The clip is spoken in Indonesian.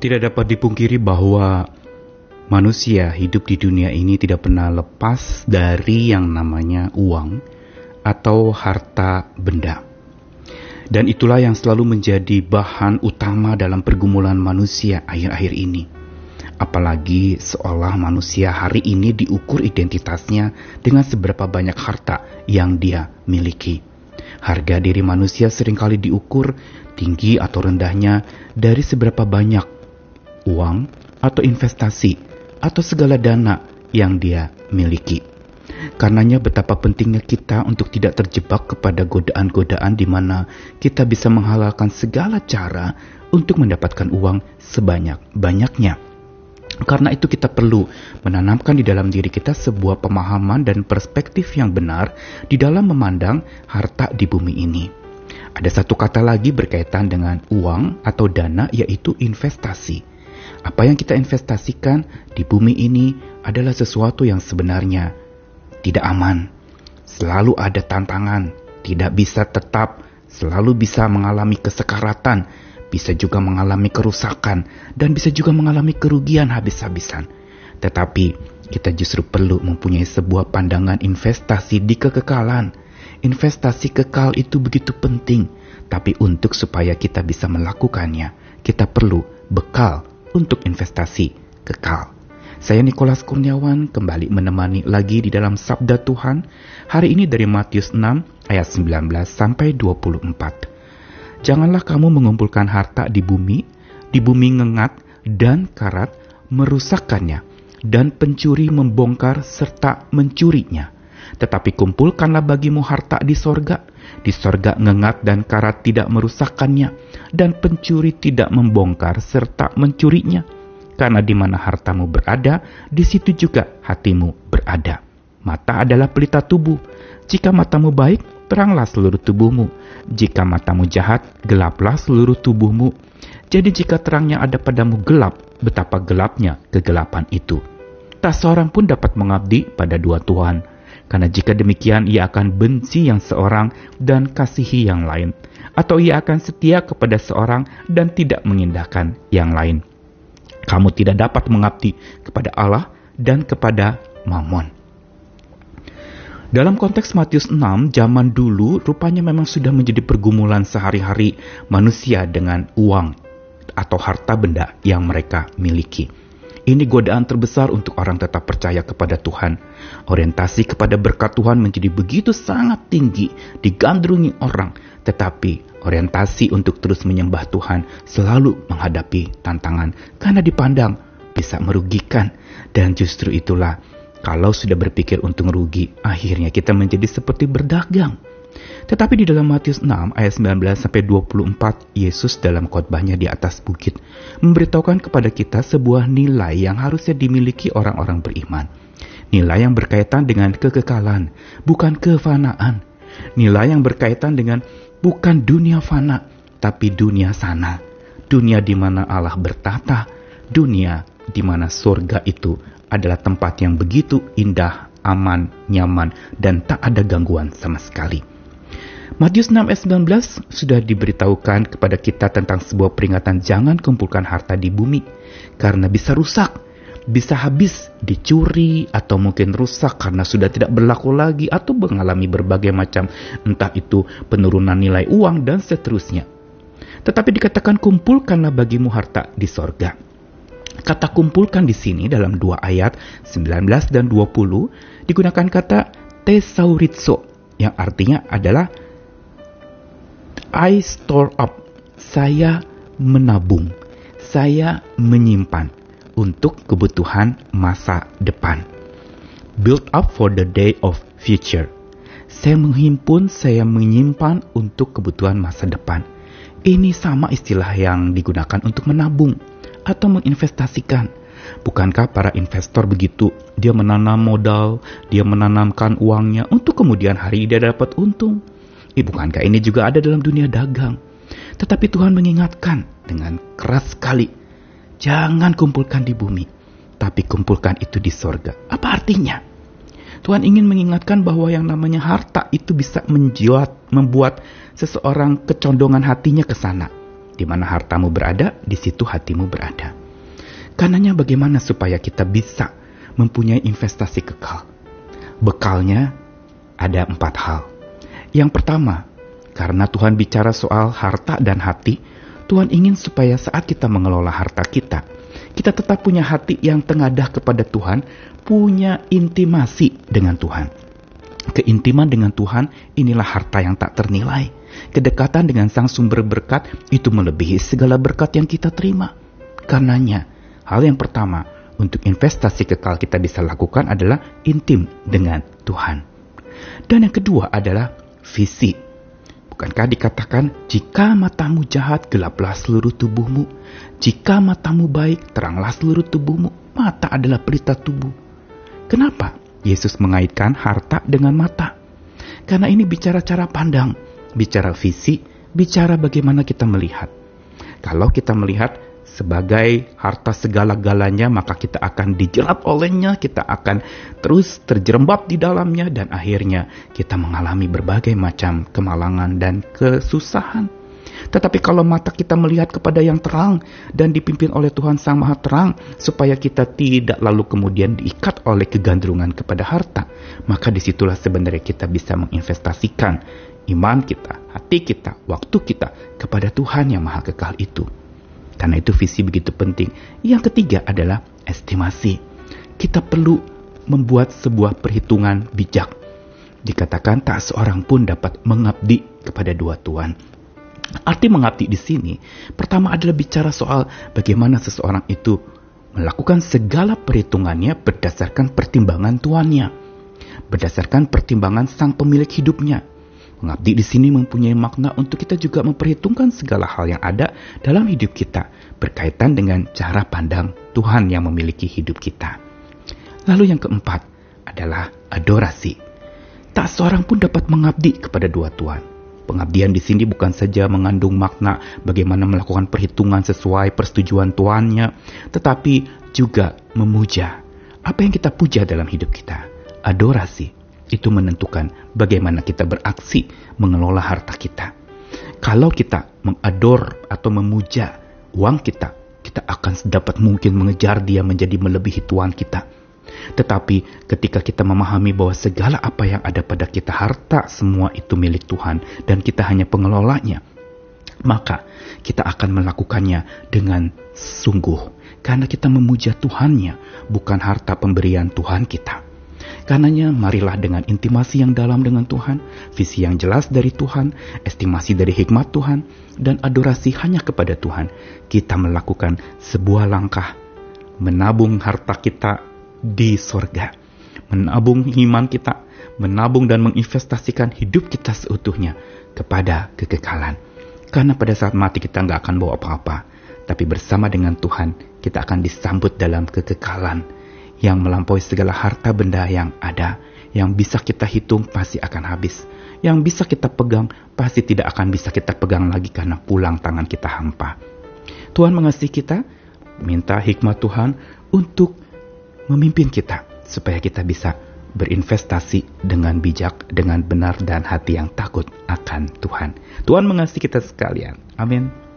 Tidak dapat dipungkiri bahwa manusia hidup di dunia ini tidak pernah lepas dari yang namanya uang atau harta benda. Dan itulah yang selalu menjadi bahan utama dalam pergumulan manusia akhir-akhir ini. Apalagi seolah manusia hari ini diukur identitasnya dengan seberapa banyak harta yang dia miliki. Harga diri manusia sering kali diukur tinggi atau rendahnya dari seberapa banyak uang atau investasi atau segala dana yang dia miliki. Karenanya betapa pentingnya kita untuk tidak terjebak kepada godaan-godaan di mana kita bisa menghalalkan segala cara untuk mendapatkan uang sebanyak-banyaknya. Karena itu kita perlu menanamkan di dalam diri kita sebuah pemahaman dan perspektif yang benar di dalam memandang harta di bumi ini. Ada satu kata lagi berkaitan dengan uang atau dana yaitu investasi. Apa yang kita investasikan di bumi ini adalah sesuatu yang sebenarnya. Tidak aman. Selalu ada tantangan, tidak bisa tetap, selalu bisa mengalami kesekaratan, bisa juga mengalami kerusakan, dan bisa juga mengalami kerugian habis-habisan. Tetapi kita justru perlu mempunyai sebuah pandangan investasi di kekekalan. Investasi kekal itu begitu penting, tapi untuk supaya kita bisa melakukannya, kita perlu bekal untuk investasi kekal. Saya Nikolas Kurniawan kembali menemani lagi di dalam Sabda Tuhan hari ini dari Matius 6 ayat 19 sampai 24. Janganlah kamu mengumpulkan harta di bumi, di bumi ngengat dan karat merusakkannya, dan pencuri membongkar serta mencurinya. Tetapi kumpulkanlah bagimu harta di sorga, di sorga ngengat dan karat tidak merusakkannya, dan pencuri tidak membongkar serta mencurinya karena di mana hartamu berada, di situ juga hatimu berada. Mata adalah pelita tubuh. Jika matamu baik, teranglah seluruh tubuhmu. Jika matamu jahat, gelaplah seluruh tubuhmu. Jadi jika terangnya ada padamu gelap, betapa gelapnya kegelapan itu. Tak seorang pun dapat mengabdi pada dua Tuhan. Karena jika demikian ia akan benci yang seorang dan kasihi yang lain. Atau ia akan setia kepada seorang dan tidak mengindahkan yang lain kamu tidak dapat mengabdi kepada Allah dan kepada Mammon. Dalam konteks Matius 6, zaman dulu rupanya memang sudah menjadi pergumulan sehari-hari manusia dengan uang atau harta benda yang mereka miliki. Ini godaan terbesar untuk orang tetap percaya kepada Tuhan. Orientasi kepada berkat Tuhan menjadi begitu sangat tinggi, digandrungi orang, tetapi orientasi untuk terus menyembah Tuhan selalu menghadapi tantangan. Karena dipandang bisa merugikan. Dan justru itulah kalau sudah berpikir untuk rugi akhirnya kita menjadi seperti berdagang tetapi di dalam Matius 6 ayat 19 sampai 24 Yesus dalam khotbahnya di atas bukit memberitahukan kepada kita sebuah nilai yang harusnya dimiliki orang-orang beriman. Nilai yang berkaitan dengan kekekalan, bukan kefanaan. Nilai yang berkaitan dengan bukan dunia fana, tapi dunia sana. Dunia di mana Allah bertata, dunia di mana surga itu adalah tempat yang begitu indah, aman, nyaman, dan tak ada gangguan sama sekali. Matius 6 ayat 19 sudah diberitahukan kepada kita tentang sebuah peringatan jangan kumpulkan harta di bumi karena bisa rusak bisa habis dicuri atau mungkin rusak karena sudah tidak berlaku lagi atau mengalami berbagai macam entah itu penurunan nilai uang dan seterusnya. Tetapi dikatakan kumpulkanlah bagimu harta di sorga. Kata kumpulkan di sini dalam dua ayat 19 dan 20 digunakan kata tesauritso yang artinya adalah I store up. Saya menabung. Saya menyimpan untuk kebutuhan masa depan. Build up for the day of future. Saya menghimpun, saya menyimpan untuk kebutuhan masa depan. Ini sama istilah yang digunakan untuk menabung atau menginvestasikan. Bukankah para investor begitu? Dia menanam modal, dia menanamkan uangnya untuk kemudian hari dia dapat untung. Bukankah ini juga ada dalam dunia dagang? Tetapi Tuhan mengingatkan dengan keras sekali Jangan kumpulkan di bumi, tapi kumpulkan itu di sorga. Apa artinya? Tuhan ingin mengingatkan bahwa yang namanya harta itu bisa menjuat, membuat seseorang kecondongan hatinya ke sana. Di mana hartamu berada, di situ hatimu berada. Karenanya bagaimana supaya kita bisa mempunyai investasi kekal? Bekalnya ada empat hal. Yang pertama, karena Tuhan bicara soal harta dan hati, Tuhan ingin supaya saat kita mengelola harta kita, kita tetap punya hati yang tengadah kepada Tuhan, punya intimasi dengan Tuhan. Keintiman dengan Tuhan inilah harta yang tak ternilai. Kedekatan dengan Sang Sumber berkat itu melebihi segala berkat yang kita terima. Karenanya, hal yang pertama untuk investasi kekal kita bisa lakukan adalah intim dengan Tuhan. Dan yang kedua adalah visi. Bukankah dikatakan, jika matamu jahat, gelaplah seluruh tubuhmu. Jika matamu baik, teranglah seluruh tubuhmu. Mata adalah pelita tubuh. Kenapa Yesus mengaitkan harta dengan mata? Karena ini bicara cara pandang, bicara visi, bicara bagaimana kita melihat. Kalau kita melihat sebagai harta segala-galanya, maka kita akan dijerat olehnya, kita akan terus terjerembab di dalamnya, dan akhirnya kita mengalami berbagai macam kemalangan dan kesusahan. Tetapi kalau mata kita melihat kepada yang terang dan dipimpin oleh Tuhan Sang Maha Terang, supaya kita tidak lalu kemudian diikat oleh kegandrungan kepada harta, maka di situlah sebenarnya kita bisa menginvestasikan iman kita, hati kita, waktu kita kepada Tuhan yang Maha Kekal itu. Karena itu visi begitu penting. Yang ketiga adalah estimasi. Kita perlu membuat sebuah perhitungan bijak. Dikatakan tak seorang pun dapat mengabdi kepada dua tuan. Arti mengabdi di sini pertama adalah bicara soal bagaimana seseorang itu melakukan segala perhitungannya berdasarkan pertimbangan tuannya, berdasarkan pertimbangan sang pemilik hidupnya, Mengabdi di sini mempunyai makna untuk kita juga memperhitungkan segala hal yang ada dalam hidup kita berkaitan dengan cara pandang Tuhan yang memiliki hidup kita. Lalu yang keempat adalah adorasi. Tak seorang pun dapat mengabdi kepada dua Tuhan. Pengabdian di sini bukan saja mengandung makna bagaimana melakukan perhitungan sesuai persetujuan tuannya, tetapi juga memuja. Apa yang kita puja dalam hidup kita? Adorasi itu menentukan bagaimana kita beraksi mengelola harta kita. Kalau kita mengador atau memuja uang kita, kita akan sedapat mungkin mengejar dia menjadi melebihi tuan kita. Tetapi ketika kita memahami bahwa segala apa yang ada pada kita harta semua itu milik Tuhan dan kita hanya pengelolanya, maka kita akan melakukannya dengan sungguh karena kita memuja Tuhannya, bukan harta pemberian Tuhan kita. Karenanya marilah dengan intimasi yang dalam dengan Tuhan, visi yang jelas dari Tuhan, estimasi dari hikmat Tuhan, dan adorasi hanya kepada Tuhan, kita melakukan sebuah langkah menabung harta kita di sorga, menabung iman kita, menabung dan menginvestasikan hidup kita seutuhnya kepada kekekalan. Karena pada saat mati kita nggak akan bawa apa-apa, tapi bersama dengan Tuhan kita akan disambut dalam kekekalan yang melampaui segala harta benda yang ada, yang bisa kita hitung pasti akan habis, yang bisa kita pegang pasti tidak akan bisa kita pegang lagi karena pulang tangan kita hampa. Tuhan mengasihi kita, minta hikmat Tuhan untuk memimpin kita supaya kita bisa berinvestasi dengan bijak, dengan benar dan hati yang takut akan Tuhan. Tuhan mengasihi kita sekalian. Amin.